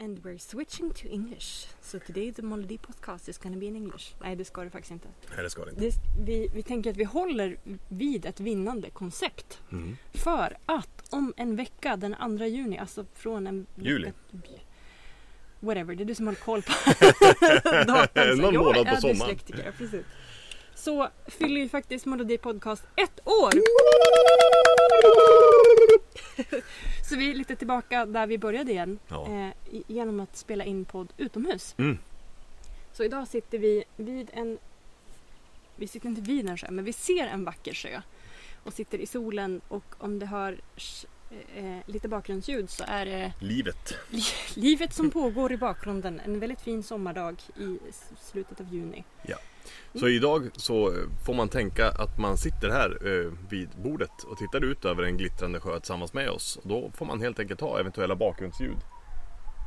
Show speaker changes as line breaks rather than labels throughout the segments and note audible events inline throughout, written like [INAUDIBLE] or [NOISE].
And we're switching to English. So today the Molody podcast is to be in English. Nej, det ska det faktiskt inte.
Nej, det ska det inte.
Det, vi, vi tänker att vi håller vid ett vinnande koncept.
Mm.
För att om en vecka, den 2 juni, alltså från en...
Juli.
Whatever, det är du som håller koll på [LAUGHS] [LAUGHS] datum.
Någon
jag
månad på
är
sommaren.
dyslektiker, precis. Så fyller ju faktiskt Molody podcast ett år! [LAUGHS] Så vi är lite tillbaka där vi började igen.
Ja.
Eh, genom att spela in podd utomhus.
Mm.
Så idag sitter vi vid en... Vi sitter inte vid en sjö, men vi ser en vacker sjö. Och sitter i solen och om det hör eh, lite bakgrundsljud så är det
Livet. [LAUGHS]
livet som pågår i bakgrunden. En väldigt fin sommardag i slutet av juni.
Så idag så får man tänka att man sitter här eh, vid bordet och tittar ut över en glittrande sjö tillsammans med oss. Och då får man helt enkelt ha eventuella bakgrundsljud.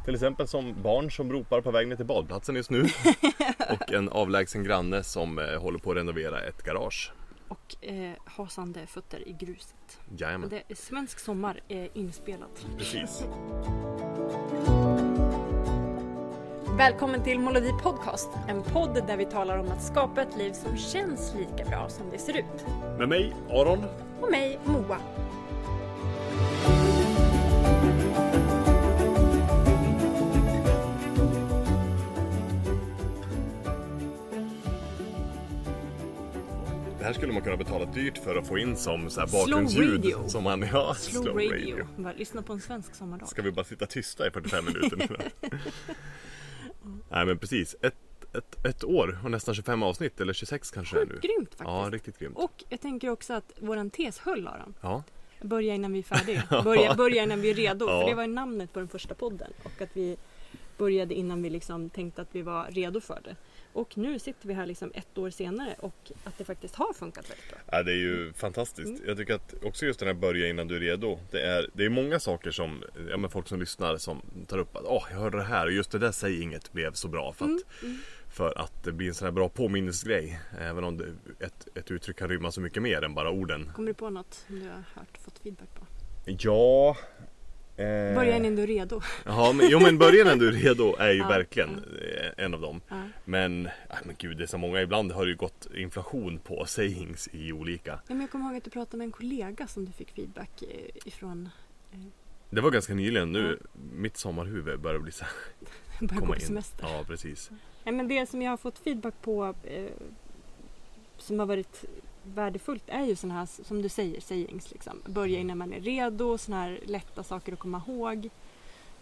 Till exempel som barn som ropar på väg ner till badplatsen just nu. [LAUGHS] Och en avlägsen granne som eh, håller på att renovera ett garage.
Och eh, hasande fötter i gruset.
Jajamän,
det är svensk sommar är inspelat.
precis.
Välkommen till Molodi Podcast. En podd där vi talar om att skapa ett liv som känns lika bra som det ser ut.
Med mig, Aron.
Och mig, Moa.
Här skulle man kunna betala dyrt för att få in som så här
Slow
bakgrundsljud.
radio.
Som man, [LAUGHS] ja,
Slow, radio. Bara lyssna på en svensk sommardag.
Ska vi bara sitta tysta i 45 minuter nu? [LAUGHS] Nej men precis. Ett, ett, ett år och nästan 25 avsnitt eller 26 kanske det är nu.
Sjukt grymt faktiskt.
Ja, riktigt grymt.
Och jag tänker också att våran tes höll Aron.
Ja,
Börja innan vi är färdiga. [LAUGHS] Börja, börja innan vi är redo.
Ja.
För det var ju namnet på den första podden. Och att vi började innan vi liksom tänkte att vi var redo för det. Och nu sitter vi här liksom ett år senare och att det faktiskt har funkat väldigt bra.
ja det är ju fantastiskt.
Mm.
Jag tycker att också just den här börja innan du är redo. Det är, det är många saker som, ja men folk som lyssnar som tar upp att åh, jag hörde det här och just det där säg inget blev så bra. För att,
Mm,
för att det blir en sån här bra påminnelsegrej. Även om det, ett, ett uttryck kan rymma så mycket mer än bara orden.
Kommer du på något som du har hört, fått feedback på?
Ja. Eh,
Börja innan du är redo.
Ja, men, jo men börja när du är redo är ju
Ja,
verkligen eh, en av dem.
Ja.
Men, äh, men gud det är så många. Ibland har det ju gått inflation på sayings i olika.
Ja, men jag kommer ihåg att du pratade med en kollega som du fick feedback eh, ifrån.
Det var ganska nyligen nu. Mitt sommarhuvud börjar bli så här, [LAUGHS]
Började gå
komma
på
in.
semester.
Ja, precis.
Nej, men det som jag har fått feedback på eh, som har varit värdefullt är ju sådana här som du säger, sayings. Liksom. Börja innan man är redo, sådana här lätta saker att komma ihåg.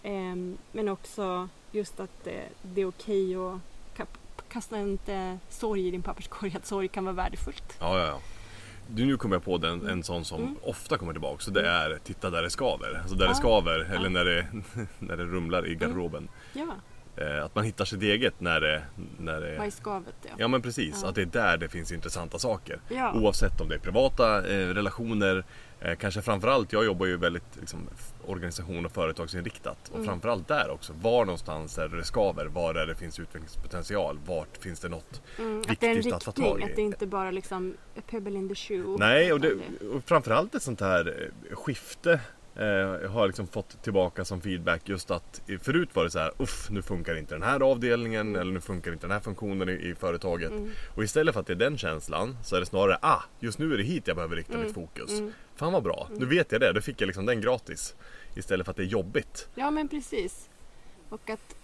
Ehm, men också just att eh, det är okej att ka- kasta inte sorg i din papperskorg, att sorg kan vara värdefullt.
Ja, ja, ja. Du, nu kommer jag på den, en sån som
Mm.
ofta kommer tillbaka. Så det är titta där det skaver. Alltså där
Ja.
det skaver
Ja.
eller när det, [LAUGHS] när det rumlar i garderoben.
Ja,
Eh, att man hittar sitt eget när det, när det
vad är skavet? Ja.
Ja men precis,
Ja.
att det är där det finns intressanta saker.
Ja.
Oavsett om det är privata eh, relationer, eh, kanske framförallt, jag jobbar ju väldigt liksom, organisation och företagsinriktat. Och
Mm.
framförallt där också, var någonstans är det skaver? Var är det finns utvecklingspotential? Vart finns det något?
Mm, att det är en
viktigt att ta
riktning,
tag i.
att det inte bara liksom a pebble in the shoe.
Nej, och, det, och framförallt ett sånt här eh, skifte eh, jag har liksom fått tillbaka som feedback just att förut var det så här, uff nu funkar inte den här avdelningen eller nu funkar inte den här funktionen i, i företaget.
Mm.
Och istället för att det är den känslan så är det snarare, ah just nu är det hit jag behöver rikta
Mm,
mitt fokus.
mm.
Fan vad bra, nu vet jag det, då fick jag liksom den gratis. Istället för att det är jobbigt.
Ja men precis. Och att,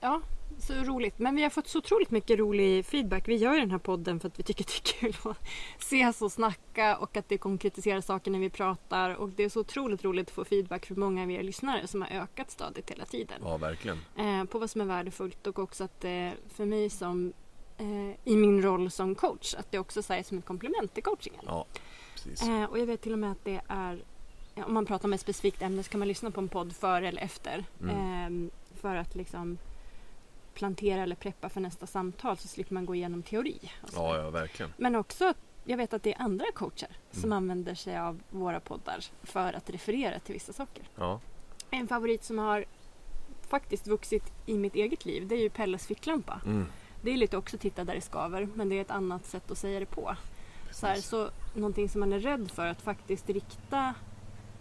ja, så roligt. Men vi har fått så otroligt mycket rolig feedback. Vi gör ju den här podden för att vi tycker det är kul att ses och snacka och att det konkretiserar saker när vi pratar. Och det är så otroligt roligt att få feedback från många av er lyssnare som har ökat stadigt hela tiden.
Ja verkligen.
Eh, på vad som är värdefullt och också att eh, för mig som eh, i min roll som coach att det också sägs som ett komplement till coachingen.
Ja, precis.
Eh, och jag vet till och med att det är, om man pratar om ett specifikt ämne så kan man lyssna på en podd före eller efter.
Mm.
ehm, för att liksom plantera eller preppa för nästa samtal så slipper man gå igenom teori. och så.
Ja, ja verkligen.
Men också att jag vet att det är andra coacher som
Mm.
använder sig av våra poddar för att referera till vissa saker.
Ja,
En favorit som har faktiskt vuxit i mitt eget liv det är ju Pelles ficklampa.
mm.
Det är lite också titta där det skaver men det är ett annat sätt att säga det på. Så, här, så någonting som man är rädd för att faktiskt rikta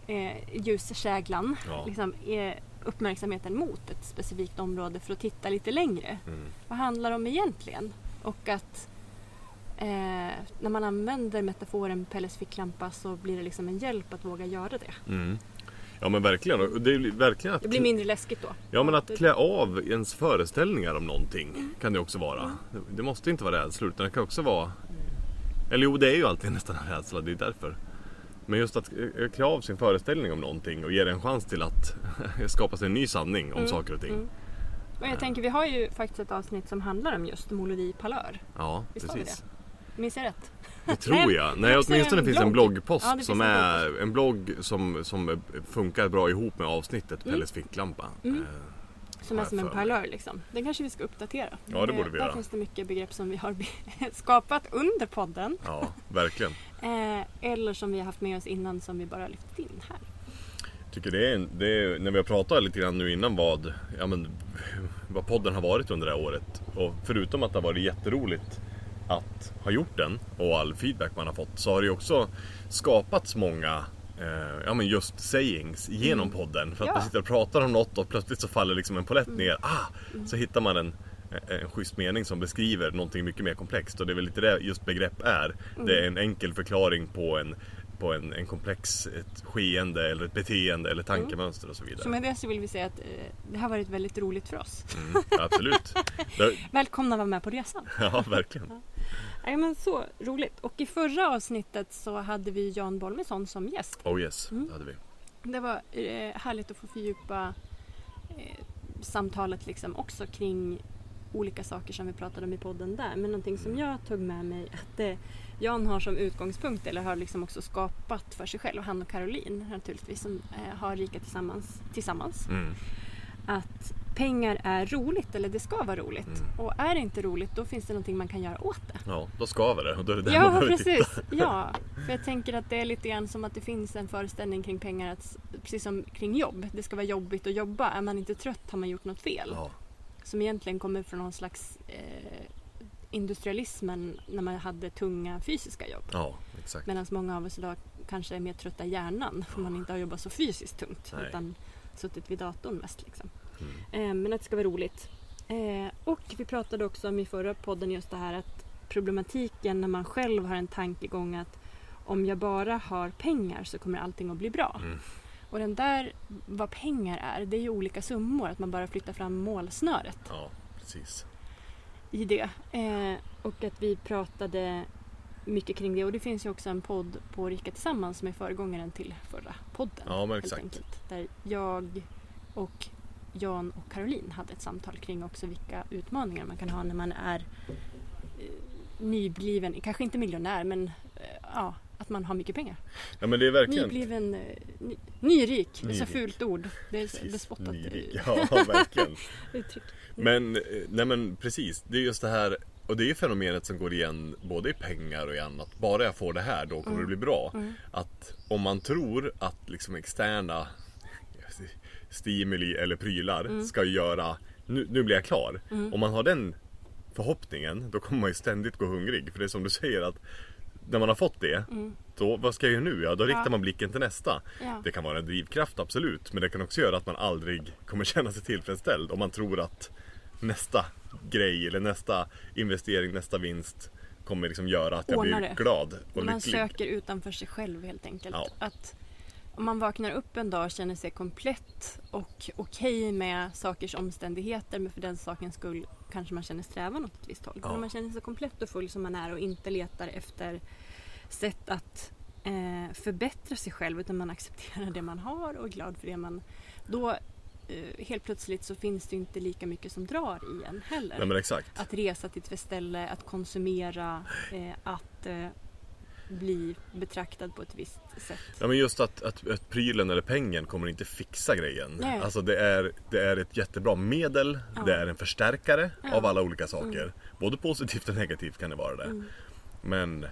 eh, ljuskäglan
Ja.
liksom, är uppmärksamheten mot ett specifikt område för att titta lite längre.
Mm.
Vad handlar det om egentligen? Och att eh, när man använder metaforen Pelles ficklampa så blir det liksom en hjälp att våga göra det.
Mm. Ja men verkligen. Det är verkligen att,
Det blir mindre läskigt då.
ja, men att klä av ens föreställningar om någonting
Mm.
kan det också vara. Det- Det måste inte vara rädsla utan det kan också vara Eller jo det är ju alltid [LAUGHS] nästan en rädsla, det är därför. Men just att eh, klä av sin föreställning om någonting och ge det en chans till att [LAUGHS] skapa sig en ny sanning om
Mm,
saker och ting.
mm. Och jag tänker, vi har ju faktiskt ett avsnitt som handlar om just Molodi Palör.
Ja,
Visst
precis.
Minns jag rätt?
Det tror
Nej,
jag. Nej,
också
åtminstone
en
finns det en
blogg.
bloggpost
Ja, det
som
en
är en blogg som, som funkar bra ihop med avsnittet
Mm.
Pelles ficklampa.
Mm.
Eh,
Som är som en parlör liksom. Den kanske vi ska uppdatera.
Ja, det borde vi
Där
göra.
finns det mycket begrepp som vi har [LAUGHS] skapat under podden.
Ja, verkligen.
Eh, eller som vi har haft med oss innan som vi bara lyft in här.
tycker det är, det är, när vi har pratat lite grann nu innan vad, ja, men, vad podden har varit under det här året. Och förutom att det har varit jätteroligt att ha gjort den och all feedback man har fått så har det ju också skapats många eh, ja, men just sayings genom podden. För att
Ja.
man sitter och pratar om något och plötsligt så faller liksom en polett ner. Ah, så hittar man en, en schysst mening som beskriver någonting mycket mer komplext. Och det är väl lite det just begrepp är. Det är en enkel förklaring på en på en, en komplex ett skeende eller ett beteende eller tankemönster och så vidare.
Så med det så vill vi säga att eh, det har varit väldigt roligt för oss.
Mm, absolut. [LAUGHS]
Välkomna att vara med på resan. [LAUGHS]
ja, verkligen.
Nej, men så roligt. Och i förra avsnittet så hade vi Jan Bolmesson som gäst.
Oh yes,
Mm.
det hade vi.
Det var eh, härligt att få fördjupa eh, samtalet liksom också kring olika saker som vi pratade om i podden där. Men någonting som jag tog med mig att eh, Jan har som utgångspunkt eller har liksom också skapat för sig själv, han och Caroline naturligtvis som eh, har Rika tillsammans, tillsammans.
Mm.
Att pengar är roligt eller det ska vara roligt.
Mm.
Och är det inte roligt då finns det någonting man kan göra åt det.
Ja, då skaver det och då är det man
Ja,
titta.
precis. Ja, för jag tänker att det är lite grann som att det finns en föreställning kring pengar, att, precis som kring jobb. Det ska vara jobbigt att jobba. Är man inte trött har man gjort något fel.
Ja,
Som egentligen kommer från någon slags eh, industrialismen när man hade tunga fysiska jobb.
ja exakt.
Medan många av oss idag kanske är mer trötta i hjärnan för man inte har jobbat så fysiskt tungt
Nej.
utan suttit vid datorn mest. Liksom.
Mm.
Eh, men att det ska vara roligt. Eh, och vi pratade också om i förra podden just det här att problematiken när man själv har en tankegång att om jag bara har pengar så kommer allting att bli bra.
Mm.
Och den där, vad pengar är, det är ju olika summor. Att man bara flyttar fram målsnöret
Ja, precis.
i det. Eh, och att vi pratade mycket kring det. Och det finns ju också en podd på Rika Tillsammans som är föregångaren till förra podden.
Ja, men exakt.
enkelt. Där jag och Jan och Caroline hade ett samtal kring också vilka utmaningar man kan ha när man är eh, nybliven, kanske inte miljonär men eh, ja, att man har mycket pengar.
Ja men det är verkligen
Nybliven, eh, ny, nyrik, det är så
Nyrik.
fult ord. Det är bespottat
nyrik. [LAUGHS] Ja, verkligen.
uttryck.
Men, eh, nej men precis. Det är just det här och det är ju fenomenet som går igen både i pengar och i annat. Bara jag får det här då kommer det bli bra.
Mm.
Att om man tror att liksom externa stimuli eller prylar
Mm.
ska göra nu, nu blir jag klar.
Mm.
Om man har den förhoppningen då kommer man ju ständigt gå hungrig. För det är som du säger att när man har fått det,
Mm.
då vad ska jag göra nu? Ja, då riktar
Ja.
man blicken till nästa.
Ja.
Det kan vara en drivkraft, absolut. Men det kan också göra att man aldrig kommer [LAUGHS] känna sig tillfredsställd om man tror att nästa grej eller nästa investering, nästa vinst kommer liksom göra att jag
Ordnar
blir
det.
glad och
Man
lycklig.
söker utanför sig själv helt enkelt.
Ja.
Att om man vaknar upp en dag och känner sig komplett och okej med sakers omständigheter men för den sakens skull kanske man känner strävan åt ett visst håll.
Ja.
Om man känner sig komplett och full som man är och inte letar efter sätt att eh, förbättra sig själv utan man accepterar det man har och är glad för det man... Då eh, helt plötsligt så finns det inte lika mycket som drar i en heller.
Nej men exakt.
Att resa till ett ställe, att konsumera, eh, att eh, bli betraktad på ett visst sätt.
Ja men just att, att, att prylen eller pengen kommer inte fixa grejen.
Nej.
Alltså det är, det är ett jättebra medel,
Ja.
det är en förstärkare
Ja.
av alla olika saker. Både positivt och negativt kan det vara det.
Mm.
Men,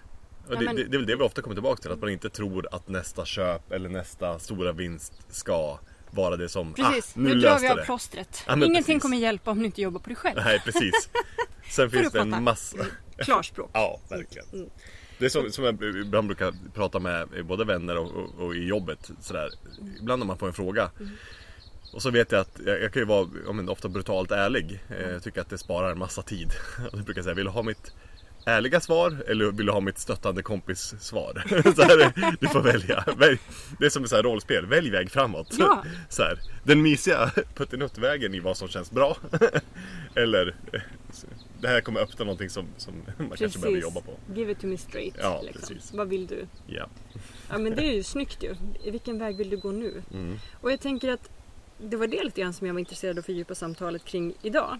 Ja,
det,
men-
Det, det är väl det vi ofta kommer tillbaka till, att man inte tror att nästa köp eller nästa stora vinst ska vara det som,
Precis,
ah, nu,
nu, drar vi av
det.
plåstret.
Ja,
Ingenting
precis.
kommer hjälpa om du inte jobbar på dig själv.
Nej precis. [LAUGHS] Sen finns det en massa,
Klarspråk. [LAUGHS]
ja verkligen.
Mm.
Det är som, som jag ibland brukar prata med både vänner och, och, och i jobbet sådär. Ibland när man får en fråga. Och så vet jag att jag, jag kan ju vara ja, men, ofta brutalt ärlig. Eh, Jag tycker att det sparar en massa tid. [LAUGHS] Och då brukar jag säga, vill du ha mitt ärliga svar eller vill du ha mitt stöttande kompis svar? [LAUGHS] Så här, [LAUGHS] du får välja. Välj. Det är som ett rollspel, välj väg framåt.
Ja.
Så här, den mysiga puttinuttvägen i vad som känns bra. Eller eh, det här kommer öppna någonting som, som [LAUGHS] man kanske behöver jobba på.
Give it to me straight.
Ja,
liksom.
precis.
Vad vill du?
Ja.
Ja men det är ju snyggt ju. Vilken väg vill du gå nu?
Mm.
Och jag tänker att det var det lite grann som jag var intresserad av att fördjupa samtalet kring idag.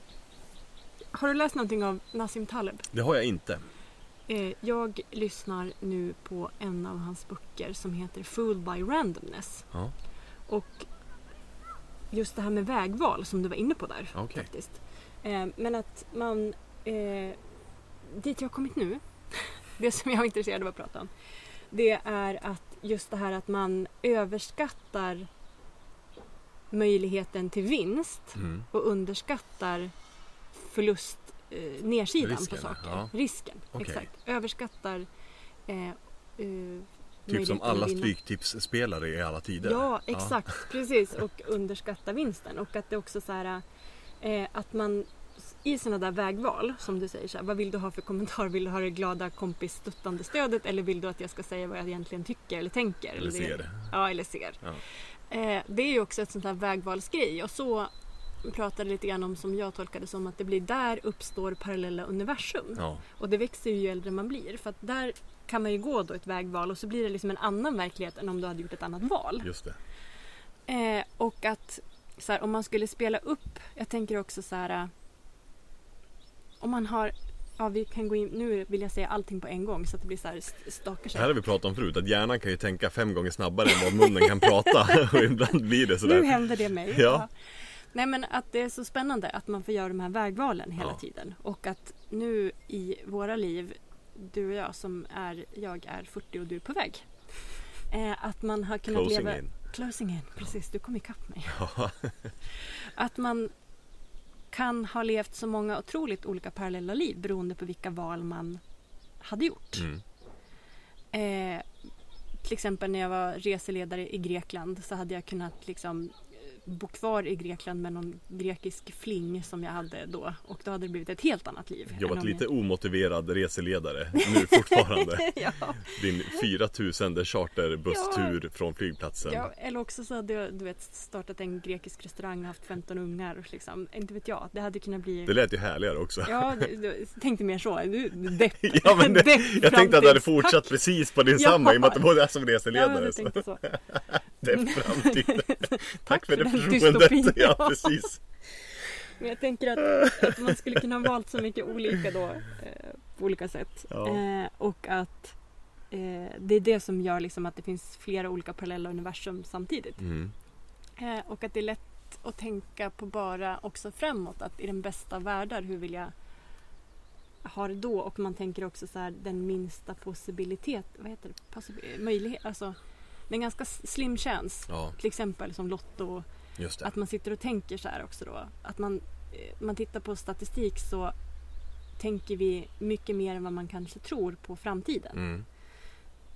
Har du läst någonting av Nassim Taleb?
Det har jag inte.
Eh, Jag lyssnar nu på en av hans böcker som heter Fooled by randomness.
Ja.
Och just det här med vägval som du var inne på där.
Okej.
faktiskt. Eh, Men att man... Eh, dit jag har kommit nu, [LAUGHS] det som jag är intresserad av att prata om. Det är att just det här att man överskattar möjligheten till vinst
Mm.
och underskattar förlust, eh, nedsidan
Risken,
på saker.
ja.
Risken,
Okej.
exakt. Överskattar eh, eh,
Typ som alla stryktipsspelare i alla tider.
Ja, exakt. Precis. Och underskatta vinsten. Och att det också så här eh, att man i sådana där vägval, som du säger, så här, vad vill du ha för kommentar? Vill du ha det glada kompis stöttande stödet eller vill du att jag ska säga vad jag egentligen tycker eller tänker?
Eller ser.
Ja, eller ser.
Ja.
Eh, det är ju också ett sånt här vägvalsgrej och så pratade lite grann om som jag tolkade som att det blir där uppstår parallella universum.
Ja,
Och det växer ju ju äldre man blir för att där kan man ju gå då ett vägval och så blir det liksom en annan verklighet än om du hade gjort ett annat val.
just det.
Eh, och att så här, om man skulle spela upp, jag tänker också så här. Om man har, ja vi kan gå in, nu vill jag säga allting på en gång så att det blir så här st- stakar
Det här har vi pratat om förut, att hjärnan kan ju tänka fem gånger snabbare än vad munnen kan prata. [LAUGHS] Och ibland blir det
Nu
sådär.
händer det mig.
Ja.
Nej men att det är så spännande att man får göra de här vägvalen hela
Ja.
tiden. Och att nu i våra liv, du och jag som är, jag är 40 och du är på väg. Eh, att man har kunnat
Closing
leva...
in.
Closing in, precis. Du kom ikapp mig.
Ja.
Att man kan ha levt så många otroligt olika parallella liv beroende på vilka val man hade gjort.
Mm.
Eh, till exempel när jag var reseledare i Grekland så hade jag kunnat liksom bo kvar i Grekland med någon grekisk fling som jag hade då och då hade det blivit ett helt annat liv.
Jobbat lite omotiverad reseledare [LAUGHS] nu fortfarande.
jag... ja,
Din 4000 charterbusstur från flygplatsen.
ja, eller också så hade jag du vet, startat en grekisk restaurang och haft 15 ungar. Liksom, inte vet jag, det hade kunnat bli...
Det lät ju härligare också.
Ja, [LAUGHS] du, tänkte mer så. Du, depp. [LAUGHS]
Ja, men det,
Depp
jag tänkte att du hade fortsatt
Tack.
precis på din
Ja.
samma i och med att du både är som
Ja,
reseledare.
du
så. Är framtid. [LAUGHS] Tack för
för
det förtroendet. [LAUGHS] Ja, precis. [LAUGHS]
Men jag tänker att, att man skulle kunna ha valt så mycket olika då. Eh, på olika sätt.
Ja.
Eh, och att eh, det är det som gör liksom att det finns flera olika parallella universum samtidigt.
Mm.
Och att det är lätt att tänka på bara också framåt. Att i den bästa av världar, hur vill jag ha det då? Och man tänker också så här den minsta possibilitet, vad heter det? Possib- möjlighet, alltså det är en ganska slim chance.
Ja,
Till exempel som Lotto att man sitter och tänker så här också då. Att man, eh, man tittar på statistik så tänker vi mycket mer än vad man kanske tror på framtiden.
Mm.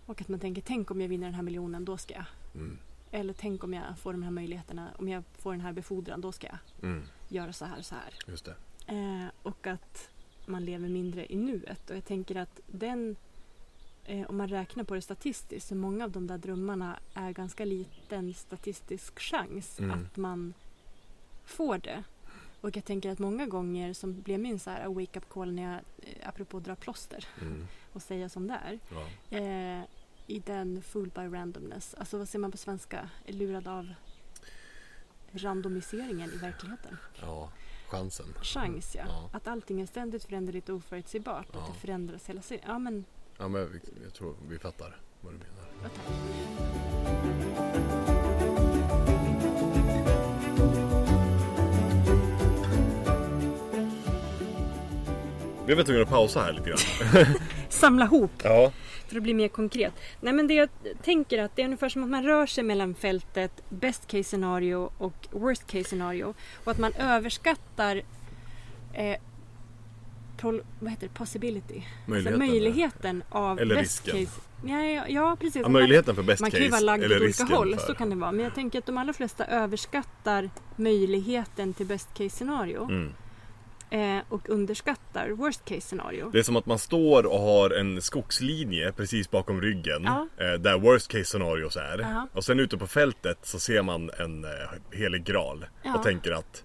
Och att man tänker, tänk om jag vinner den här miljonen, då ska jag.
Mm.
Eller tänk om jag får de här möjligheterna, om jag får den här befordran, då ska jag
Mm.
göra så här och så här.
Just det.
Eh, och att man lever mindre i nuet. Och jag tänker att den, eh, om man räknar på det statistiskt, så många av de där drömmarna är ganska liten statistisk chans
Mm.
att man får det. Och jag tänker att många gånger som blev min så här wake up call när jag, eh, apropå dra plåster
Mm.
och säga som det är.
Ja.
Eh, I den fooled by randomness, alltså vad säger man på svenska? Lurad av randomiseringen i verkligheten.
ja, chansen.
Chans ja.
Ja.
Att allting är ständigt föränderligt och oförutsägbart.
Ja.
Att det förändras hela tiden. Ja men,
Ja, men jag tror vi fattar vad du menar. Vi var tvungna att pausa här lite grann. [LAUGHS]
Samla ihop
Ja.
för att bli mer konkret. Nej men det jag tänker att det är ungefär som att man rör sig mellan fältet best case scenario och worst case scenario. Och att man överskattar eh, tol, vad heter det, possibility.
Möjligheten,
alltså möjligheten av
Eller
best
risken.
case. Ja, ja, ja precis.
Ja, möjligheten för best
man kan ju vara
case
lagd åt olika håll,
för...
så kan det vara. Men jag tänker att de allra flesta överskattar möjligheten till best case scenario.
Mm.
Eh, och underskattar worst case scenario.
Det är som att man står och har en skogslinje precis bakom ryggen.
Ja.
Eh, där worst case scenarios är.
Ja.
Och sen ute på fältet så ser man en eh, helig graal.
Ja.
Och tänker att,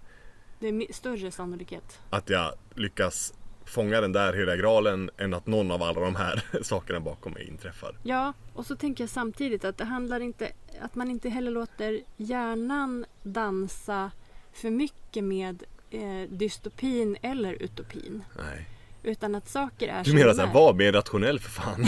Det är större sannolikhet.
att jag lyckas fånga den där heliga graalen än att någon av alla de här [LAUGHS] sakerna bakom mig inträffar.
Ja, och så tänker jag samtidigt att det handlar inte att man inte heller låter hjärnan dansa för mycket med eh, dystopin eller utopin.
Nej.
Utan att saker är
Du menar såhär,
är.
var mer rationell för fan. [LAUGHS]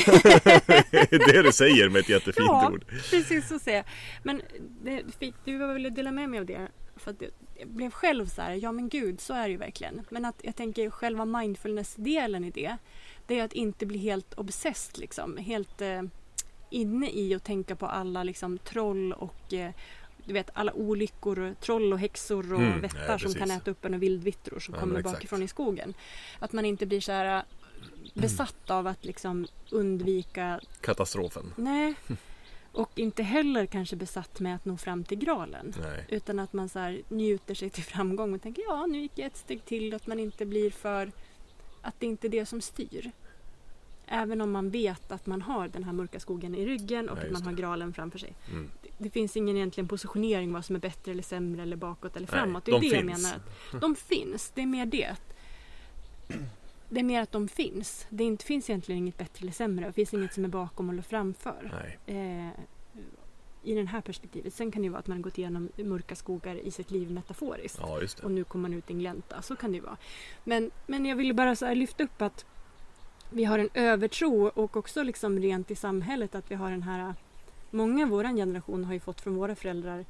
det är det du säger med ett jättefint
Ja,
ord.
precis så säger jag. Men det, du ville dela med mig av det. För att jag blev själv så här, ja men gud, så är det ju verkligen. Men att jag tänker själva mindfulness-delen i det, det är att inte bli helt obsessed liksom. Helt eh, inne i att tänka på alla liksom troll och eh, du vet alla olyckor, troll och häxor och
Mm,
vättar
ja,
som kan äta upp en och vildvittror som
Ja,
kommer bakifrån i skogen. Att man inte blir så här eh, besatt av att liksom undvika
Katastrofen.
Nej. [LAUGHS] Och inte heller kanske besatt med att nå fram till graalen.
Nej.
Utan att man så här njuter sig till framgång och tänker ja, nu gick jag ett steg till. Att man inte blir för... Att det inte är det som styr. Även om man vet att man har den här mörka skogen i ryggen och
Ja,
att man har graalen framför sig.
Mm.
Det, det finns ingen egentligen positionering vad som är bättre eller sämre eller bakåt eller
Nej,
framåt. Det är
de
det jag
finns.
menar. Att [LAUGHS] de finns, det är mer det. Det är mer att de finns. Det inte, finns egentligen inget bättre eller sämre. Det finns inget som är bakom eller framför eh, i det här perspektivet. Sen kan det ju vara att man har gått igenom mörka skogar i sitt liv metaforiskt.
Ja.
Och nu kommer man ut i en glänta. Så kan det ju vara. Men, men jag ville bara så lyfta upp att vi har en övertro och också liksom rent i samhället att vi har den här... Många i vår generation har ju fått från våra föräldrar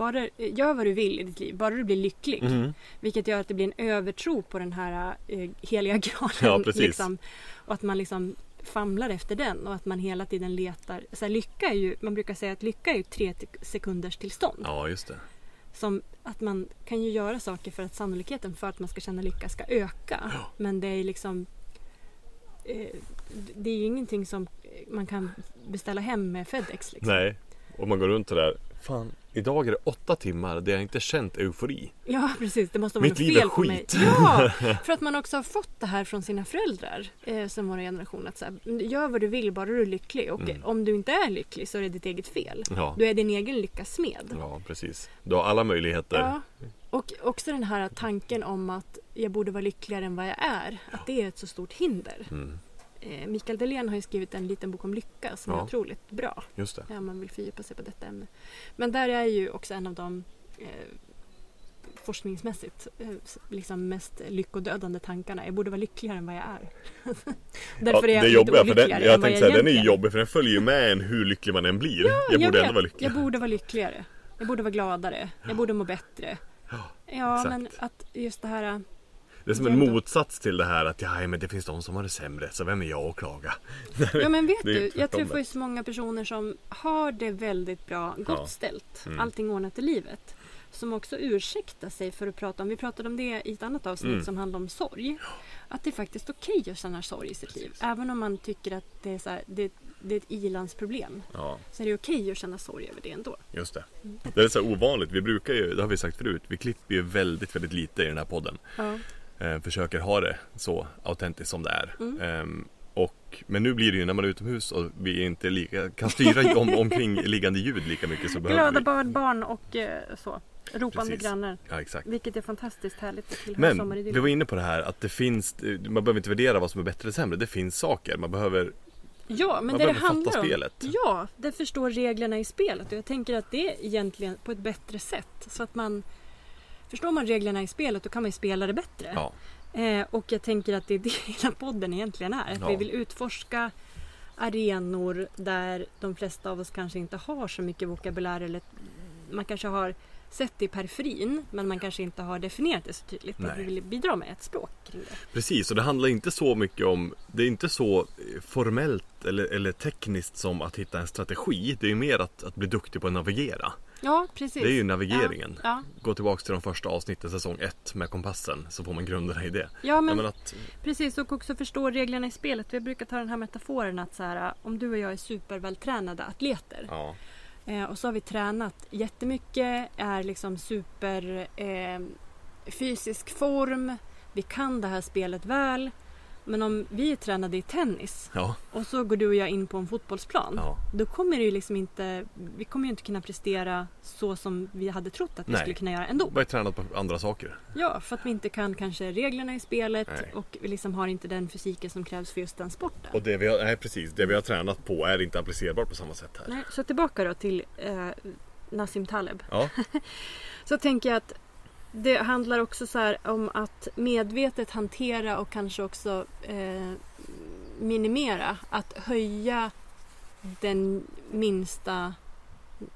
bara, gör vad du vill i ditt liv, bara du blir lycklig.
Mhm.
Vilket gör att det blir en övertro på den här eh, heliga [LAUGHS] graalen.
Ja, precis.
Liksom, och att man liksom famlar efter den och att man hela tiden letar. Så här, lycka är ju, man brukar säga att lycka är ju tre sekunders tillstånd.
Ja, just det.
Som att man kan ju göra saker för att sannolikheten för att man ska känna lycka ska öka. Men det är liksom eh, det är ju ingenting som man kan beställa hem med Fedex. Liksom.
Nej. Och man går runt det där. Fan, idag är det åtta timmar där jag inte känt eufori.
Ja precis, det måste vara
Mitt
något
liv är
fel på mig. Ja, [LAUGHS] för att man också har fått det här från sina föräldrar eh, som vår generation. Att så här, gör vad du vill bara du är lycklig. Och
Mm.
om du inte är lycklig så är det ditt eget fel.
Ja.
Du är din egen lyckas smed.
Ja, precis. Du har alla möjligheter.
Ja. Och också den här tanken om att jag borde vara lyckligare än vad jag är. Att det är ett så stort hinder.
Mm,
Mikael Dahlén har ju skrivit en liten bok om lycka som är
Ja.
otroligt bra.
just det.
Om man vill fördjupa sig på detta ämne. Men där är ju också en av de eh, forskningsmässigt eh, liksom mest lyckodödande tankarna. Jag borde vara lyckligare än vad jag är. [LAUGHS]
Ja,
Därför är jag
det är
lite
jobbiga, för den,
olyckligare
jag tänkte säga, den är ju jobbig för den följer ju med en hur lycklig man än blir. jag borde
vet.
ändå vara lycklig.
Jag borde vara lyckligare. Jag borde vara gladare. Jag borde må bättre. Ja,
exakt.
men att just det här...
Det är som en
ändå-
motsats till det här att ja, men det finns de som har det sämre, så vem är jag att klaga? [LAUGHS]
Ja men vet du, jag
det.
träffar ju så många personer som har det väldigt bra, gott
Ja.
ställt.
Mm.
Allting ordnat i livet. Som också ursäktar sig för att prata om, vi pratade om det i ett annat avsnitt
Mm.
som handlar om sorg. Att det är faktiskt okej att känna sorg i sitt liv. Även om man tycker att det är, så här, det, det är ett ilandsproblem.
Ja,
Så är det okej att känna sorg över det ändå.
just det. Det är så ovanligt. Vi brukar ju, det har vi sagt förut, vi klipper ju väldigt, väldigt lite i den här podden.
Ja.
Eh, försöker ha det så autentiskt som det är.
Mm.
Ehm, och, men nu blir det ju när man är utomhus och vi inte lika, kan styra om, [LAUGHS] omkring liggande ljud lika mycket så behöver
Glada barn, barn och eh, så. Ropande
Precis.
grannar.
Ja, exakt.
Vilket är fantastiskt härligt
Men vi var inne på det här att det finns, man behöver inte värdera vad som är bättre eller sämre. Det finns saker. Man behöver,
Ja, men
man
det handlar om.
spelet.
Ja, det förstår reglerna i spelet och jag tänker att det är egentligen på ett bättre sätt. Så att man Förstår man reglerna i spelet då kan man ju spela det bättre.
Ja,
Eh, och jag tänker att det är det [LAUGHS] hela podden egentligen är. Att
Ja.
vi vill utforska arenor där de flesta av oss kanske inte har så mycket vokabulär eller man kanske har sett det i periferin men man kanske inte har definierat det så tydligt.
Nej.
vi vill bidra med ett språk kring det.
precis. Och det handlar inte så mycket om, det är inte så formellt eller, eller tekniskt som att hitta en strategi. Det är mer att, att bli duktig på att navigera.
Ja, precis.
Det är ju navigeringen.
Ja,
Gå tillbaka till de första avsnitten, säsong 1 med kompassen så får man grunderna i det.
ja men
Ja, men att,
precis och också förstå reglerna i spelet. Vi brukar ta den här metaforen att så här, om du och jag är supervältränade atleter
ja,
eh, och så har vi tränat jättemycket, är liksom super eh, fysisk form, vi kan det här spelet väl. Men om vi är tränade i tennis
ja,
och så går du och jag in på en fotbollsplan.
ja.
Då kommer det ju liksom inte, vi kommer ju inte kunna prestera så som vi hade trott att vi
Nej.
skulle kunna göra ändå.
Bara tränat på andra saker.
Ja, för att vi inte kan kanske reglerna i spelet
Nej.
och vi liksom har inte den fysiken som krävs för just den sporten.
Och det vi har, nej, precis, det vi har tränat på är inte applicerbart på samma sätt här.
Nej, så tillbaka då till eh, Nassim Taleb.
Ja, [LAUGHS]
Så tänker jag att det handlar också så här om att medvetet hantera och kanske också eh, minimera. Att höja den minsta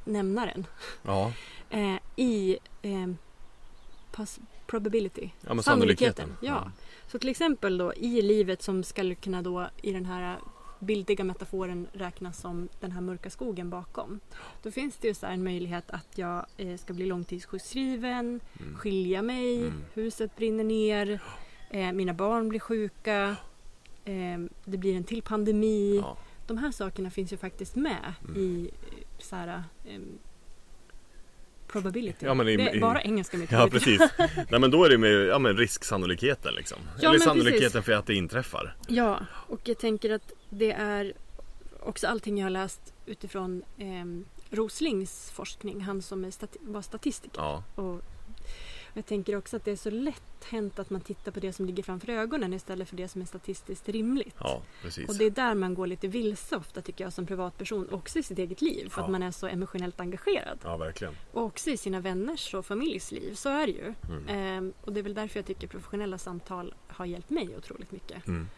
nämnaren
ja, [LAUGHS]
eh, i eh, probability.
ja men sannolikheten.
Ja. Så till exempel då i livet som skulle kunna då i den här bildiga metaforen räknas som den här mörka skogen bakom. Då finns det ju så en möjlighet att jag eh, ska bli långtidssjukskriven,
Mm.
skilja mig,
Mm.
huset brinner ner, eh, mina barn blir sjuka, eh, det blir en till pandemi.
Ja,
De här sakerna finns ju faktiskt med
Mm.
i eh, så här, eh, probability.
Ja, men i-
det är bara engelska mitt
ja precis. Nej men då är det med ja, men risksannolikheten liksom.
Ja,
Eller sannolikheten
precis.
för att det inträffar.
Ja, och jag tänker att det är också allting jag har läst utifrån eh, Roslings forskning, han som är stati- var statistiker.
Ja,
Och jag tänker också att det är så lätt hänt att man tittar på det som ligger framför ögonen istället för det som är statistiskt rimligt.
ja precis.
Och det är där man går lite vilse ofta tycker jag som privatperson, också i sitt eget liv för
Ja.
att man är så emotionellt engagerad.
Ja, verkligen.
Och också i sina vänners och familjs liv, så är det ju.
Mm.
Ehm, och det är väl därför jag tycker professionella samtal har hjälpt mig otroligt mycket.
Mm.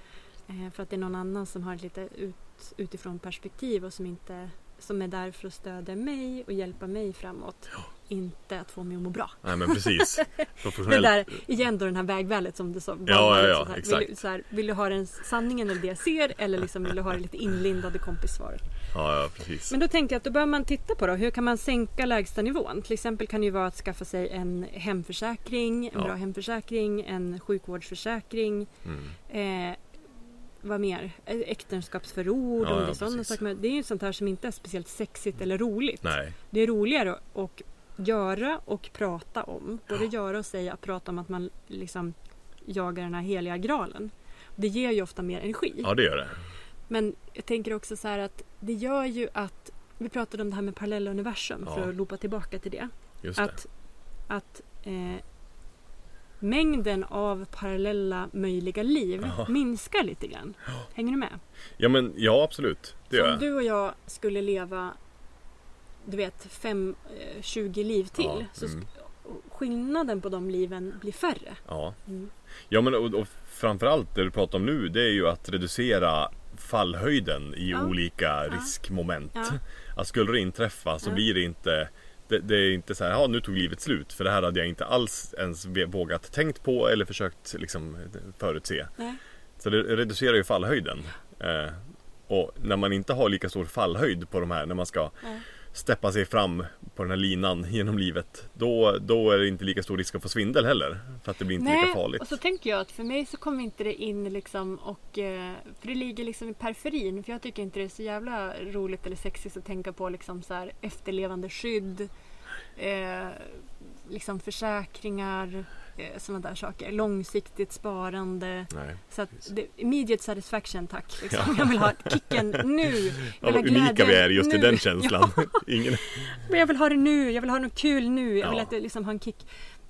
Eh, för att det är någon annan som har ett lite ut, utifrån perspektiv och som, inte, som är där för att stödja mig och hjälpa mig framåt. Inte att få mig att må bra.
Nej men precis. [LAUGHS]
Det
Professionell...
där, igen då den här vägvalet som du sa.
Ja, ja, ja,
Vill,
exakt.
du- så här, vill du ha den sanningen eller det jag ser eller liksom vill du ha det lite inlindade kompissvaret?
Ja, ja, precis.
Men då tänkte jag att då behöver man titta på då, hur kan man sänka lägsta nivån? Till exempel kan det ju vara att skaffa sig en hemförsäkring, en
Ja.
bra hemförsäkring, en sjukvårdsförsäkring.
Mm.
Eh, vad mer? Äktenskapsförord,
Ja, ja,
det sådana saker. Det är ju sånt här som inte är speciellt sexigt eller roligt.
Nej.
Det är roligare att göra och prata om. Både göra och säga, prata om att man liksom jagar den här heliga graalen. Det ger ju ofta mer energi.
Ja, det gör det.
Men jag tänker också så här att det gör ju att vi pratade om det här med parallella universum
Ja.
för att loopa tillbaka till det.
Just det.
Att, att eh, mängden av parallella möjliga liv
Ja.
minskar lite grann. Hänger du med?
Ja, men ja, absolut. Det
Så
gör
om
jag.
du och jag skulle leva du vet, fem, eh, 20 liv till.
Ja,
Så
mm.
skillnaden på de liven blir färre.
Ja.
Mm.
Ja, men och, och framförallt det du pratar om nu, det är ju att reducera fallhöjden i
Ja.
olika riskmoment.
Ja.
Att skulle det inträffa så blir det inte det, det är inte så här, ja nu tog livet slut. För det här hade jag inte alls ens vågat tänkt på eller försökt liksom förutse.
Nej.
Så det reducerar ju fallhöjden. Eh, och när man inte har lika stor fallhöjd på de här, när man ska
Nej.
Steppa sig fram på den här linan [LAUGHS] genom livet. Då, då är det inte lika stor risk att få svindel heller. För att det blir inte lika farligt.
och så tänker jag att för mig så kommer inte det in liksom och eh, för det ligger liksom i periferin för jag tycker inte det är så jävla roligt eller sexigt att tänka på liksom så här efterlevande skydd eh, liksom försäkringar eh, sådana där saker. Långsiktigt sparande.
Nej.
Så att det, immediate satisfaction tack. Liksom. Jag vill ha kicken nu. [LAUGHS] Jag
Ja, vad unika vi är just i
nu.
den känslan. [LAUGHS] [LAUGHS] Ingen...
Men jag vill ha det nu, jag vill ha något kul nu, jag vill
Ja.
att det liksom ha en kick.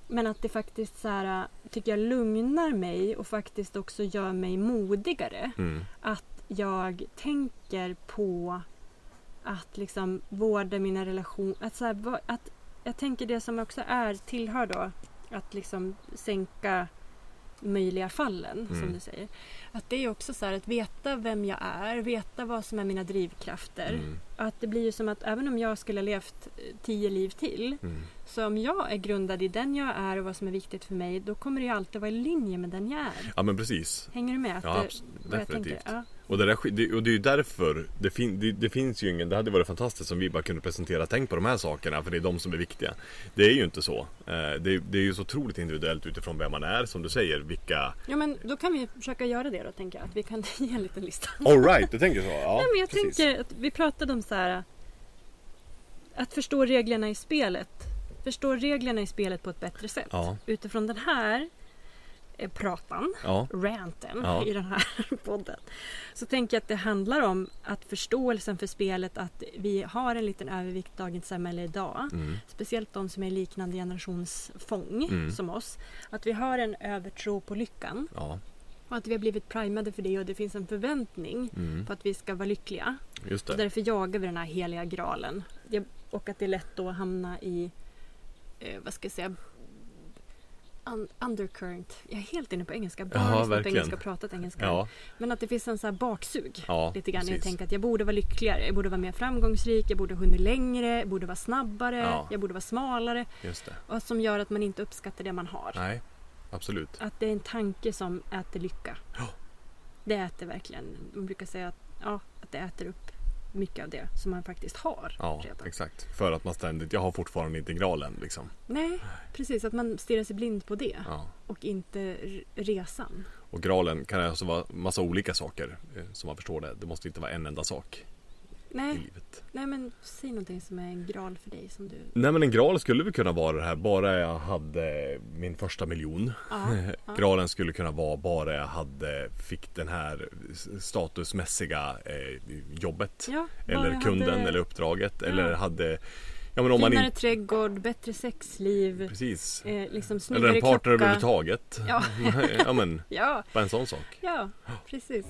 Men att det faktiskt så här, tycker jag lugnar mig och faktiskt också gör mig modigare.
Mm.
Att jag tänker på att liksom vårda mina relationer. Att, så här, va- att jag tänker det som också är, tillhör då att liksom sänka möjliga fallen som
Mm.
du säger. Att det är också så här att veta vem jag är, veta vad som är mina drivkrafter.
Mm.
Att det blir ju som att även om jag skulle ha levt eh, tio liv till
Mm.
Så om jag är grundad i den jag är och vad som är viktigt för mig då kommer det ju alltid vara i linje med den jag är.
Ja men precis.
Hänger du med? Att
Ja,
det-
definitivt.
Ja.
Och det, där, och det är ju därför det, fin, det, det finns ju ingen, det hade varit fantastiskt om vi bara kunde presentera tänk på de här sakerna för det är de som är viktiga. Det är ju inte så. Eh, Det, det är ju så otroligt individuellt utifrån vem man är som du säger, vilka...
ja men då kan vi försöka göra det då tänker jag. Att vi kan [LAUGHS] ge en liten lista.
Alright, du tänker så? Ja,
Nej, men jag
precis.
tänker att vi pratade om så här. Att förstå reglerna i spelet. Förstå reglerna i spelet på ett bättre sätt.
Ja,
Utifrån den här eh, pratan,
ja,
ranten
Ja.
i den här [LAUGHS] podden. Så tänker jag att det handlar om att förståelsen för spelet att vi har en liten övervikt i dagens samhälle idag.
mm,
Speciellt de som är liknande generationsfång
Mm.
som oss. Att vi har en övertro på lyckan.
ja,
Och att vi har blivit primade för det och det finns en förväntning
mm,
på att vi ska vara lyckliga.
just
Och
det.
därför jagar vi den här heliga graalen. Och att det är lätt då att hamna i, eh, vad ska jag säga, un, undercurrent. Jag är helt inne på engelska. Bara
Ja,
lyssnat på engelska och pratat engelska.
Ja,
Men att det finns en så här baksug.
ja,
Lite grann. Jag tänker att jag borde vara lyckligare. Jag borde vara mer framgångsrik. Jag borde ha hunnit längre. Jag borde vara snabbare.
Ja.
Jag borde vara smalare.
Just det.
Och som gör att man inte uppskattar det man har.
Nej, absolut.
Att det är en tanke som äter lycka.
Ja.
Det äter verkligen. Man brukar säga att, ja, att det äter upp mycket av det som man faktiskt har
Ja,
redan.
exakt. För att man ständigt, jag har fortfarande inte graalen liksom.
Nej, precis. Att man stirrar sig blind på det
Ja.
och inte resan.
Och graalen kan alltså vara massa olika saker eh, som man förstår det. Det måste inte vara en enda sak
Nej,
livet.
nej men säg någonting som är en graal för dig som du...
Nej men en graal skulle väl kunna vara det här bara jag hade min första miljon.
Ja, [LAUGHS] ja.
Skulle kunna vara bara jag hade, fick den här statusmässiga eh, jobbet.
ja
Eller kunden
hade
eller uppdraget. Eller hade, ja men om man
Finare
inte,
trädgård, bättre sexliv,
precis.
eh, liksom
Eller en partner överhuvudtaget.
Ja. [LAUGHS]
ja men,
Ja,
bara en sån sak.
ja, precis.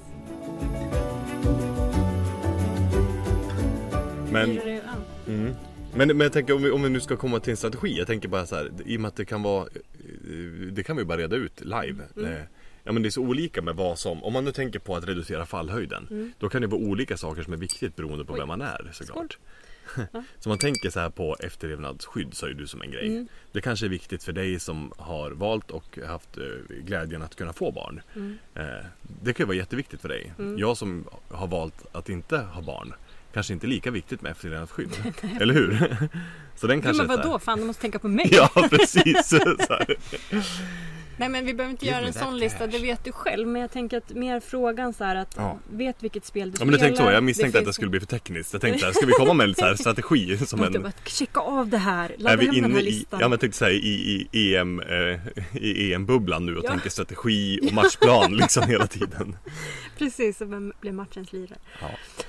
Men, mm. men, men jag tänker om vi, om vi nu ska komma till en strategi. Jag tänker bara så här, i och med att det kan vara, eh, det kan vi bara reda ut live.
Mm.
Eh, Ja men det är så olika med vad som, om man nu tänker på att reducera fallhöjden.
Mm.
Då kan det vara olika saker som är viktigt beroende på
Oj.
vem man är såklart. [LAUGHS]
Ja.
Så man tänker så här på efterlevnadsskydd sa ju du som en grej.
Mm.
Det kanske är viktigt för dig som har valt och haft eh, glädjen att kunna få barn.
Mm.
Det kan ju vara jätteviktigt för dig.
Mm.
Jag som har valt att inte ha barn kanske inte lika viktigt med efterlevnadsskydd. [LAUGHS] Eller hur? [LAUGHS] Så den
Jo,
kanske
men vadå? Fan, du måste tänka på mig.
Ja precis! [LAUGHS]
Nej men vi behöver inte
Give
göra en sån lista,
cash.
det vet du själv. Men jag tänker att mer frågan så här att
Ja.
vet vilket spel du
Ja men du
spelar.
tänkte så, jag misstänkte
Det
att det skulle bli för tekniskt. Jag tänkte, [LAUGHS] ska vi komma med en så här strategi som en...
bara checka av det här, ladda
Är vi
hem den
inne
här
i,
listan.
ja men jag tänkte säga i, i EM, eh, i EM-bubblan nu och
Ja.
tänker strategi [LAUGHS] och matchplan liksom hela tiden. [LAUGHS]
Precis, och vem blir matchens lirare?
Ja.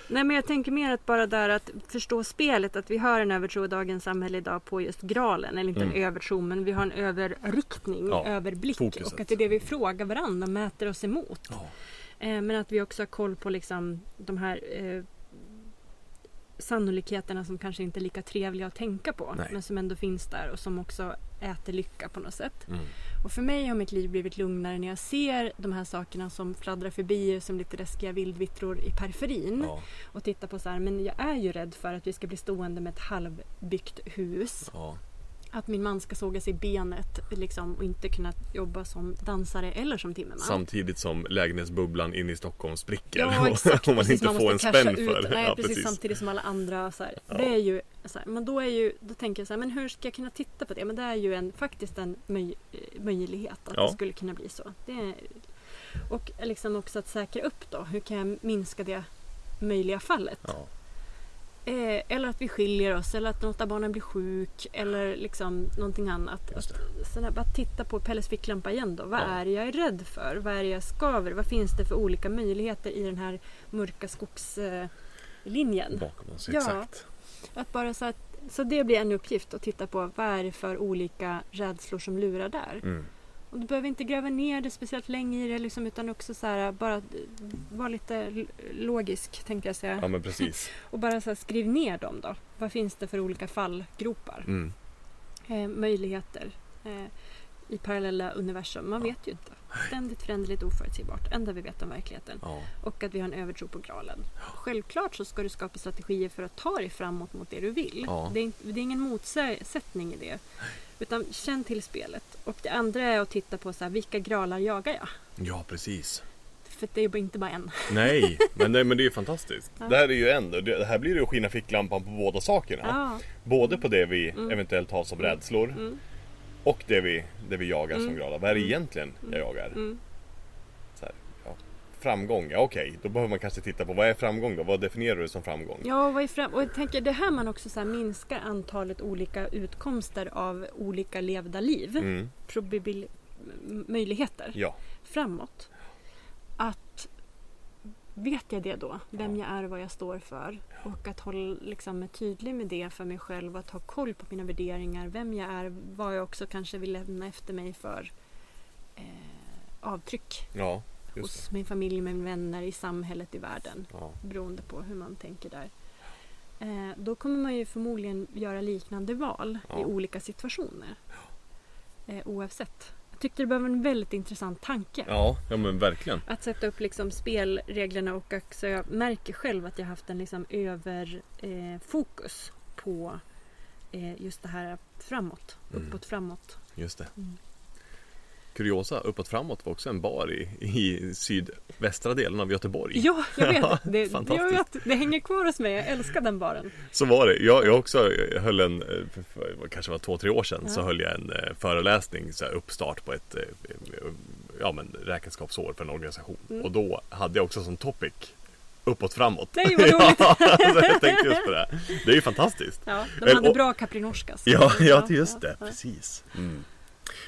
Nej men jag tänker mer att bara där att förstå spelet, att vi har en övertro i dagens samhälle idag på just graalen. Eller inte
Mm.
en övertro, men vi har en överriktning, överblick.
Fokuset.
Och att det är det vi frågar varandra mäter oss emot.
Ja.
Eh, men att vi också har koll på liksom de här eh, sannolikheterna som kanske inte är lika trevliga att tänka på.
Nej.
Men som ändå finns där och som också äter lycka på något sätt.
Mm.
Och för mig har mitt liv blivit lugnare när jag ser de här sakerna som fladdrar förbi som lite läskiga vildvittror i periferin.
Ja.
Och titta på så här, men jag är ju rädd för att vi ska bli stående med ett halvbyggt hus.
Ja.
Att min man ska såga sig i benet liksom, och inte kunna jobba som dansare eller som timmerman.
Samtidigt som lägenhetsbubblan inne i Stockholm spricker
Ja, [LAUGHS] exakt.
och man
precis,
inte får en spänn
ut.
för.
Nej,
ja,
precis, Samtidigt som alla andra. Så
Ja.
Det är ju, så här, men då, är ju, då tänker jag så här, men hur ska jag kunna titta på det? Men det är ju en, faktiskt en möj, eh, möjlighet att
Ja.
det skulle kunna bli så. Det är, och liksom också att säkra upp då. Hur kan jag minska det möjliga fallet?
Ja.
Eh, eller att vi skiljer oss eller att något av barnen blir sjuk eller liksom någonting annat. Att, sådär, bara titta på Pelles ficklampa igen då. Vad
Ja.
är det jag är rädd för? Vad är det jag skaver? Vad finns det för olika möjligheter i den här mörka skogslinjen? Eh, linjen?
Bakom oss,
Ja.
exakt.
att bara så, att, så det blir en uppgift att titta på vad är det för olika rädslor som lurar där.
Mm.
Och du behöver inte gräva ner det speciellt länge i det liksom, utan också så här, bara eh, vara lite logisk tänkte jag säga.
Ja men precis. [LAUGHS]
Och bara så här, skriv ner dem då. Vad finns det för olika fallgropar?
Mm.
Eh, möjligheter eh, i parallella universum? Man
Ja.
vet ju inte. Ständigt föränderligt oförutsägbart. Enda vi vet om verkligheten.
Ja.
Och att vi har en övertro på graalen. Självklart så ska du skapa strategier för att ta dig framåt mot det du vill.
Ja.
Det, är, det är ingen motsättning i det. Utan känn till spelet. Och det andra är att titta på så här, vilka gralar jagar jag?
ja, precis.
För det är ju inte bara en.
Nej, [LAUGHS] men det, men det är ju fantastiskt.
Ja.
Det här är ju en. Det här blir det ju att skina ficklampan på båda sakerna.
Ja.
Både på det vi
Mm.
eventuellt har som rädslor
Mm.
och det vi, det vi jagar som
Mm.
gralar. Vad är det
Mm.
egentligen jag jagar?
Mm.
Så här, ja. Framgång, ja okej. Då behöver man kanske titta på vad är framgång då? Vad definierar du som framgång?
Ja, vad är fram- och jag tänker det här man också så minskar antalet olika utkomster av olika levda liv.
Mm.
Probabil- möjligheter
Ja,
framåt. Att vet jag det då, vem jag är och vad jag står för och att hålla liksom, är tydlig med det för mig själv och att ha koll på mina värderingar, vem jag är, vad jag också kanske vill lämna efter mig för eh, avtryck
ja.
Hos min familj, mina vänner, i samhället, i världen
Ja.
beroende på hur man tänker där. Eh, då kommer man ju förmodligen göra liknande val
Ja.
i olika situationer. Eh, oavsett. Jag tyckte det var en väldigt intressant tanke.
Ja, ja men verkligen.
Att sätta upp liksom spelreglerna och också jag märker själv att jag haft en liksom överfokus eh, på eh, just det här framåt,
Mm.
uppåt framåt.
Just det.
Mm.
Kuriosa, uppåt framåt var också en bar i, i sydvästra delen av Göteborg.
Ja, jag vet. Det, jag vet. det hänger kvar hos mig. Jag älskar den baren.
Så var det. Jag, jag också höll en, eh, för, kanske var två, tre år sedan,
Ja.
så höll jag en eh, föreläsning, så här, uppstart på ett eh, ja, men, räkenskapsår för en organisation.
Mm.
Och då hade jag också som topic uppåt framåt.
Nej, vad roligt. [LAUGHS]
ja, jag tänkte just på det. Det är ju fantastiskt.
Ja, de
Eller-
hade
och-
bra caprinoscas.
Ja, ja just det.
ja.
Precis. Mm.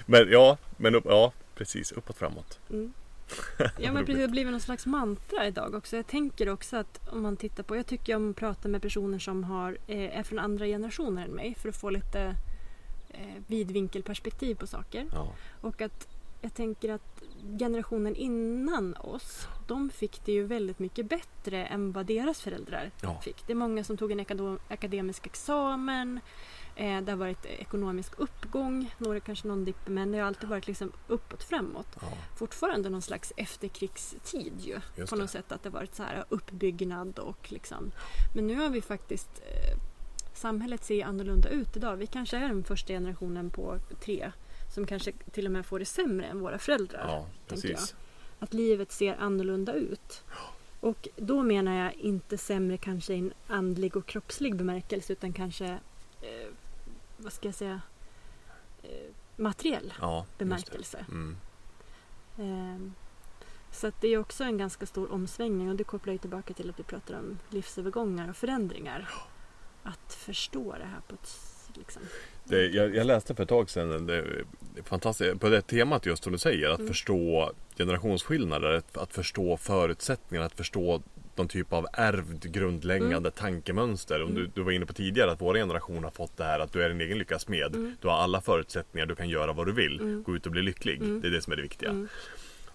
Men ja, men upp, ja, precis. Uppåt framåt.
Mm. [LAUGHS] Ja men precis, det har blivit någon slags mantra idag också. Jag tänker också att om man tittar på, jag tycker om att prata med personer som har, eh, är från andra generationer än mig för att få lite eh, vidvinkelperspektiv på saker.
Ja,
Och att jag tänker att generationen innan oss, de fick det ju väldigt mycket bättre än vad deras föräldrar
Ja.
fick. Det är många som tog en akademisk examen. Eh, det har varit ekonomisk uppgång, några kanske någon dipp, men det har alltid varit liksom uppåt framåt
ja,
fortfarande någon slags efterkrigstid ju.
Just
på
det.
något sätt att det varit så här uppbyggnad och liksom. Men nu har vi faktiskt eh, Samhället ser annorlunda ut idag. Vi kanske är den första generationen på tre som kanske till och med får det sämre än våra föräldrar.
ja precis.
Att livet ser annorlunda ut. Och då menar jag inte sämre kanske i en andlig och kroppslig bemärkelse utan kanske, eh, vad ska jag säga, eh, materiell
Ja,
bemärkelse.
Mm.
Ehm, Så att det är också en ganska stor omsvängning och det kopplar ju tillbaka till att vi pratar om livsövergångar och förändringar. Att förstå det här på ett liksom.
Det, jag, jag läste för ett tag sedan, det, fantastiskt, på det temat just som du säger, att
Mm.
förstå generationsskillnader, att, att förstå förutsättningar, att förstå någon typ av ärvd grundläggande tankemönster. Om du,
Mm.
du var inne på tidigare att vår generation har fått det här att du är din egen lyckas med.
Mm.
Du har alla förutsättningar, du kan göra vad du vill.
Mm.
Gå ut och bli lycklig.
Mm.
Det är det som är det viktiga.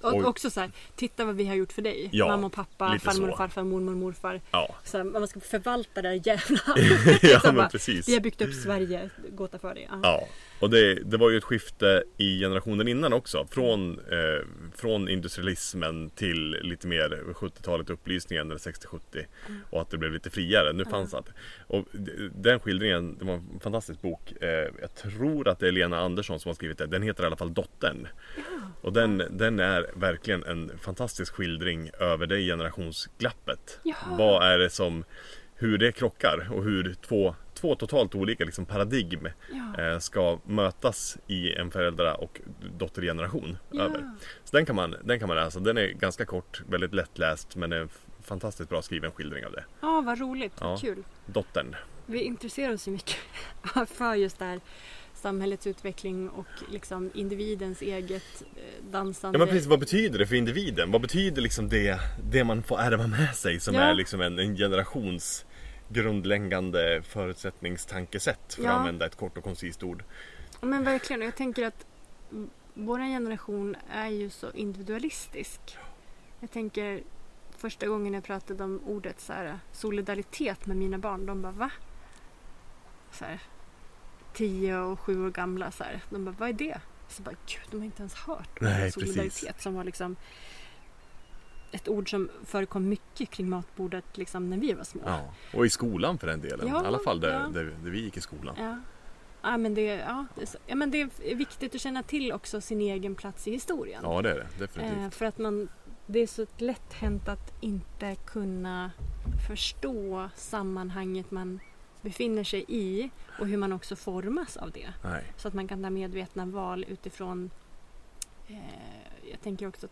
Och
Och-
också så här, titta vad vi har gjort för dig.
Ja,
Mamma och pappa, farmor och farfar, mormor och morfar.
Ja,
Så här, man ska förvalta det där jävla [LAUGHS] [LAUGHS]
ja
Så
men
bara,
precis.
Vi har byggt upp Sverige, gåta för dig. Ja.
Ja, och det, det var ju ett skifte i generationen innan också. Från, eh, från industrialismen till lite mer 70-talet upplysningen, eller 60-70.
Mm.
Och att det blev lite friare. Nu fanns allt. Och d- den skildringen, det var en fantastisk bok. Eh, jag tror att det är Lena Andersson som har skrivit den. Den heter i alla fall Dottern. Och den, den är verkligen en fantastisk skildring över det generationsglappet. Vad är det som, hur det krockar och hur två, två totalt olika liksom paradigm
Ja.
eh, ska mötas i en föräldra och dottergeneration.
Ja.
Över. Så den kan, man, den kan man läsa. Den är ganska kort, väldigt lättläst men en fantastiskt bra skriven skildring av det.
ja, vad roligt.
Ja.
Kul.
Dottern.
Vi intresserar oss ju mycket [LAUGHS] för just det här samhällets utveckling och liksom individens eget eh, dansande.
Ja men precis, vad betyder det för individen? Vad betyder liksom det, det man får ärva med sig som
Ja.
är liksom en, en generations grundläggande förutsättningstankesätt för att
Ja.
använda ett kort och koncist ord.
Ja, Men verkligen, jag tänker att vår generation är ju så individualistisk. Jag tänker första gången jag pratade om ordet så här, solidaritet med mina barn, de bara va? Så här, tio och sju år gamla så här. De bara, vad är det? Så bara, gud, de har inte ens hört
Nej,
solidaritet
precis.
som var liksom ett ord som förekom mycket kring matbordet liksom när vi var små.
Ja. Och i skolan för den delen.
Ja,
I alla fall där,
ja.
där, där vi gick i skolan.
Ja. Ja, men det, ja, det, ja, men det är viktigt att känna till också sin egen plats i historien.
Ja det är det definitivt.
Eh, för att man, det är så lätt hänt att inte kunna förstå sammanhanget man befinner sig i och hur man också formas av det.
Nej.
Så att man kan ta medvetna val utifrån, eh, jag tänker också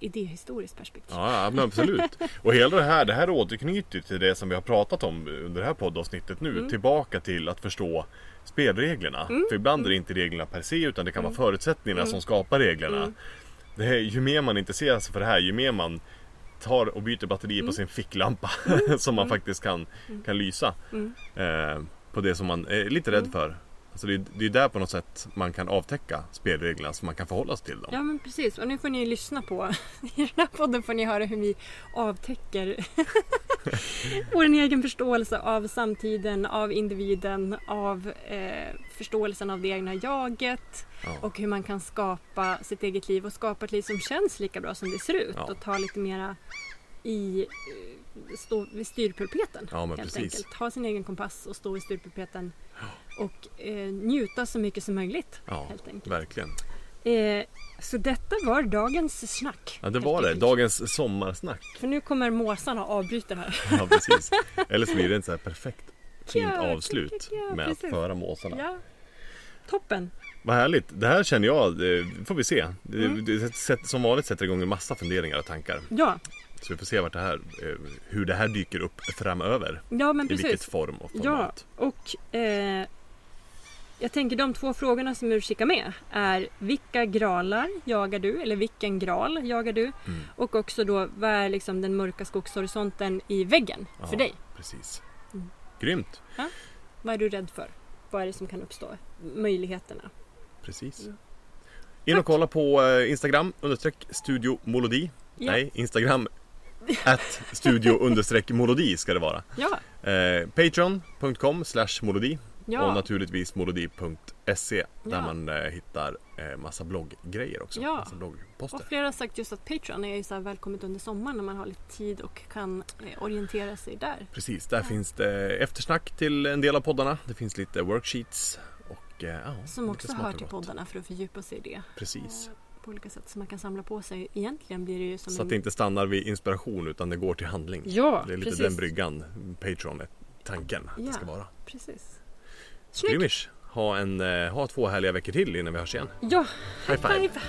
idéhistoriskt perspektiv.
Ja, men absolut. Och hela det här, det här återknyter till det som vi har pratat om under det här poddavsnittet nu.
Mm.
Tillbaka till att förstå spelreglerna.
Mm.
För ibland är det inte reglerna per se utan det kan vara
Mm.
förutsättningarna
Mm.
som skapar reglerna.
Mm.
Det här, ju mer man intresserar sig för det här, ju mer man tar och byter batteri på
Mm.
sin ficklampa [LAUGHS] som man
Mm.
faktiskt kan,
Mm.
kan lysa
Mm.
eh, på det som man är lite rädd
Mm.
för. Alltså det, är- det är där på något sätt man kan avtäcka spelreglerna så man kan förhålla sig till dem.
Ja men precis och nu får ni lyssna på [LAUGHS] i den här podden får ni höra hur vi avtäcker [LAUGHS] vår egen förståelse av samtiden, av individen, av eh, förståelsen av det egna jaget
Ja.
och hur man kan skapa sitt eget liv och skapa ett liv som känns lika bra som det ser ut
Ja.
och ta lite mera i eh, stå vid styrpulpeten
Ja, men
helt
precis.
enkelt. Ha sin egen kompass och stå vid styrpulpeten och eh, njuta så mycket som möjligt
Ja,
helt enkelt.
verkligen.
Eh, så detta var dagens snack.
Ja, det var det. Dagens sommarsnack.
För nu kommer måsarna avbryta här. [LAUGHS]
Ja, precis. Eller så blir det ett så här perfekt fint
Ja,
avslut
ja,
med att
precis.
föra måsarna.
Ja. Toppen.
Vad härligt. Det här känner jag, det får vi se.
Mm.
det, som vanligt sätter igång en massa funderingar och tankar.
Ja,
Så vi får se vart det här, eh, hur det här dyker upp framöver.
ja men
I vilket
precis.
form och
Ja,
format.
och eh, jag tänker de två frågorna som du skickar med är vilka gralar jagar du? Eller vilken gral jagar du?
Mm.
Och också då vad är liksom den mörka skogshorisonten i väggen för
Ja,
dig?
Precis.
Mm.
Grymt.
Vad är du rädd för? Vad är det som kan uppstå? Möjligheterna.
Precis.
Mm.
In och kolla på eh, Instagram understreck studio molodi.
Ja.
Nej, Instagram at studio [LAUGHS] understreck molodi ska det vara.
Ja,
Eh, Patreon.com slash molodi och
ja,
naturligtvis molodi.se där
Ja.
man eh, hittar eh, massa blogggrejer också.
Ja.
Massa bloggposter.
och flera har sagt just att Patreon är ju så välkommet under sommaren när man har lite tid och kan eh, orientera sig där.
Precis, där finns det eftersnack till en del av poddarna. Det finns lite worksheets och eh, ja,
Som också hör
och
till poddarna för att fördjupa sig i det.
Precis.
Eh, På olika sätt som man kan samla på sig. Egentligen blir det ju som
Så
en...
att det inte stannar vid inspiration utan det går till handling.
Ja,
det är lite
precis.
den bryggan Patreon är tanken att
Ja.
det ska vara.
Precis. Snyggt!
Grymish, ha, en, eh, ha två härliga veckor till innan vi hörs igen.
Ja,
High five!
five.